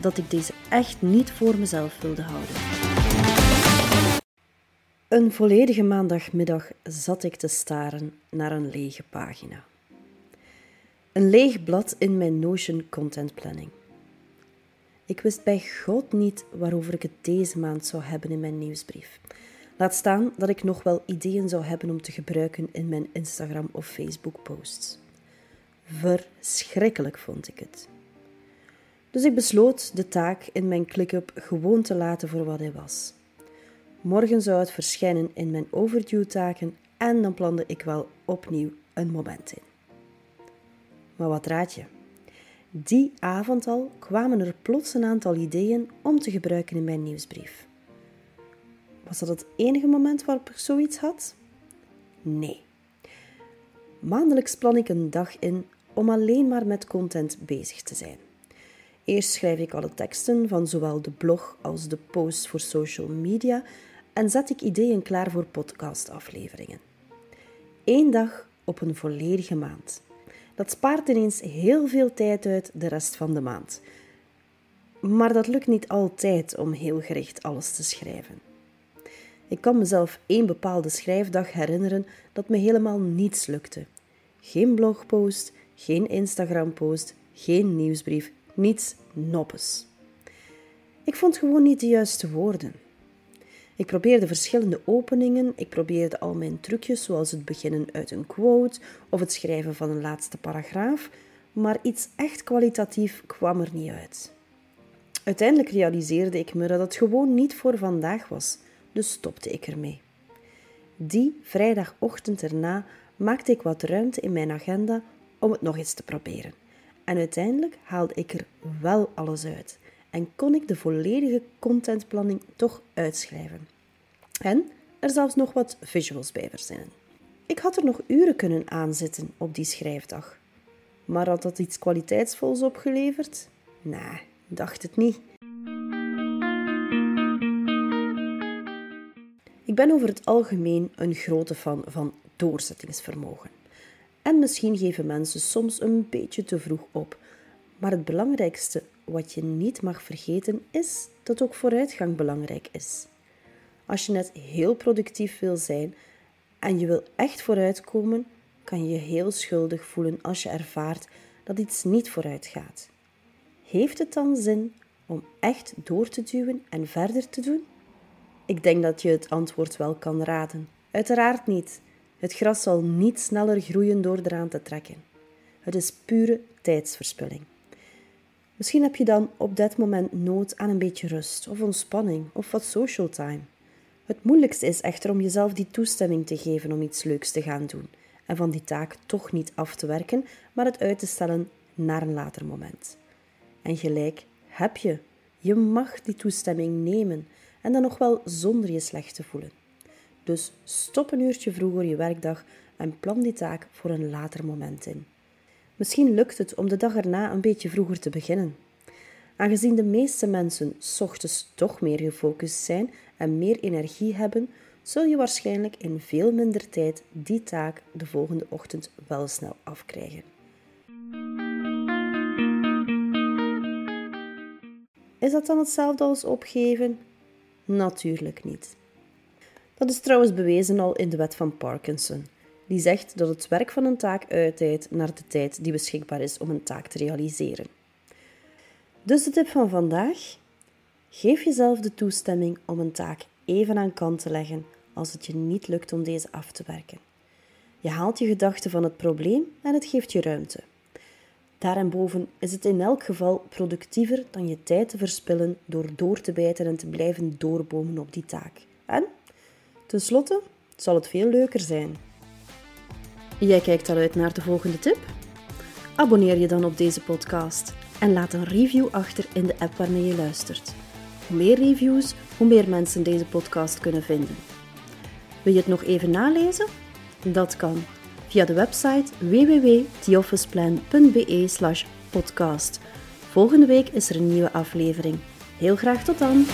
dat ik deze echt niet voor mezelf wilde houden. Een volledige maandagmiddag zat ik te staren naar een lege pagina. Een leeg blad in mijn Notion Content Planning. Ik wist bij God niet waarover ik het deze maand zou hebben in mijn nieuwsbrief. Laat staan dat ik nog wel ideeën zou hebben om te gebruiken in mijn Instagram of Facebook posts. Verschrikkelijk vond ik het. Dus ik besloot de taak in mijn ClickUp gewoon te laten voor wat hij was. Morgen zou het verschijnen in mijn overdue-taken en dan plande ik wel opnieuw een moment in. Maar wat raad je? Die avond al kwamen er plots een aantal ideeën om te gebruiken in mijn nieuwsbrief. Was dat het enige moment waarop ik zoiets had? Nee. Maandelijks plan ik een dag in om alleen maar met content bezig te zijn. Eerst schrijf ik alle teksten van zowel de blog als de posts voor social media en zet ik ideeën klaar voor podcastafleveringen. Eén dag op een volledige maand. Dat spaart ineens heel veel tijd uit de rest van de maand. Maar dat lukt niet altijd om heel gericht alles te schrijven. Ik kan mezelf één bepaalde schrijfdag herinneren dat me helemaal niets lukte. Geen blogpost, geen Instagram-post, geen nieuwsbrief, niets noppes. Ik vond gewoon niet de juiste woorden. Ik probeerde verschillende openingen, ik probeerde al mijn trucjes, zoals het beginnen uit een quote of het schrijven van een laatste paragraaf, maar iets echt kwalitatief kwam er niet uit. Uiteindelijk realiseerde ik me dat het gewoon niet voor vandaag was, dus stopte ik ermee. Die vrijdagochtend erna maakte ik wat ruimte in mijn agenda om het nog eens te proberen. En uiteindelijk haalde ik er wel alles uit en kon ik de volledige contentplanning toch uitschrijven. En er zelfs nog wat visuals bij verzinnen. Ik had er nog uren kunnen aanzitten op die schrijfdag. Maar had dat iets kwaliteitsvols opgeleverd? Nee, dacht het niet. Ik ben over het algemeen een grote fan van doorzettingsvermogen. En misschien geven mensen soms een beetje te vroeg op. Maar het belangrijkste wat je niet mag vergeten is dat ook vooruitgang belangrijk is. Als je net heel productief wil zijn en je wil echt vooruitkomen, kan je heel schuldig voelen als je ervaart dat iets niet vooruit gaat. Heeft het dan zin om echt door te duwen en verder te doen? Ik denk dat je het antwoord wel kan raden. Uiteraard niet. Het gras zal niet sneller groeien door eraan te trekken. Het is pure tijdsverspilling. Misschien heb je dan op dat moment nood aan een beetje rust of ontspanning of wat social time. Het moeilijkste is echter om jezelf die toestemming te geven om iets leuks te gaan doen en van die taak toch niet af te werken, maar het uit te stellen naar een later moment. En gelijk heb je. Je mag die toestemming nemen en dan nog wel zonder je slecht te voelen. Dus stop een uurtje vroeger je werkdag en plan die taak voor een later moment in. Misschien lukt het om de dag erna een beetje vroeger te beginnen. Aangezien de meeste mensen ochtends toch meer gefocust zijn en meer energie hebben, zul je waarschijnlijk in veel minder tijd die taak de volgende ochtend wel snel afkrijgen. Is dat dan hetzelfde als opgeven? Natuurlijk niet. Dat is trouwens bewezen al in de wet van Parkinson. Die zegt dat het werk van een taak uittijdt naar de tijd die beschikbaar is om een taak te realiseren. Dus de tip van vandaag: Geef jezelf de toestemming om een taak even aan kant te leggen als het je niet lukt om deze af te werken. Je haalt je gedachten van het probleem en het geeft je ruimte. Daarenboven is het in elk geval productiever dan je tijd te verspillen door door te bijten en te blijven doorbomen op die taak. En, tenslotte, zal het veel leuker zijn. Jij kijkt al uit naar de volgende tip? Abonneer je dan op deze podcast en laat een review achter in de app waarmee je luistert. Hoe meer reviews, hoe meer mensen deze podcast kunnen vinden. Wil je het nog even nalezen? Dat kan via de website www.theofficeplan.be podcast. Volgende week is er een nieuwe aflevering. Heel graag tot dan!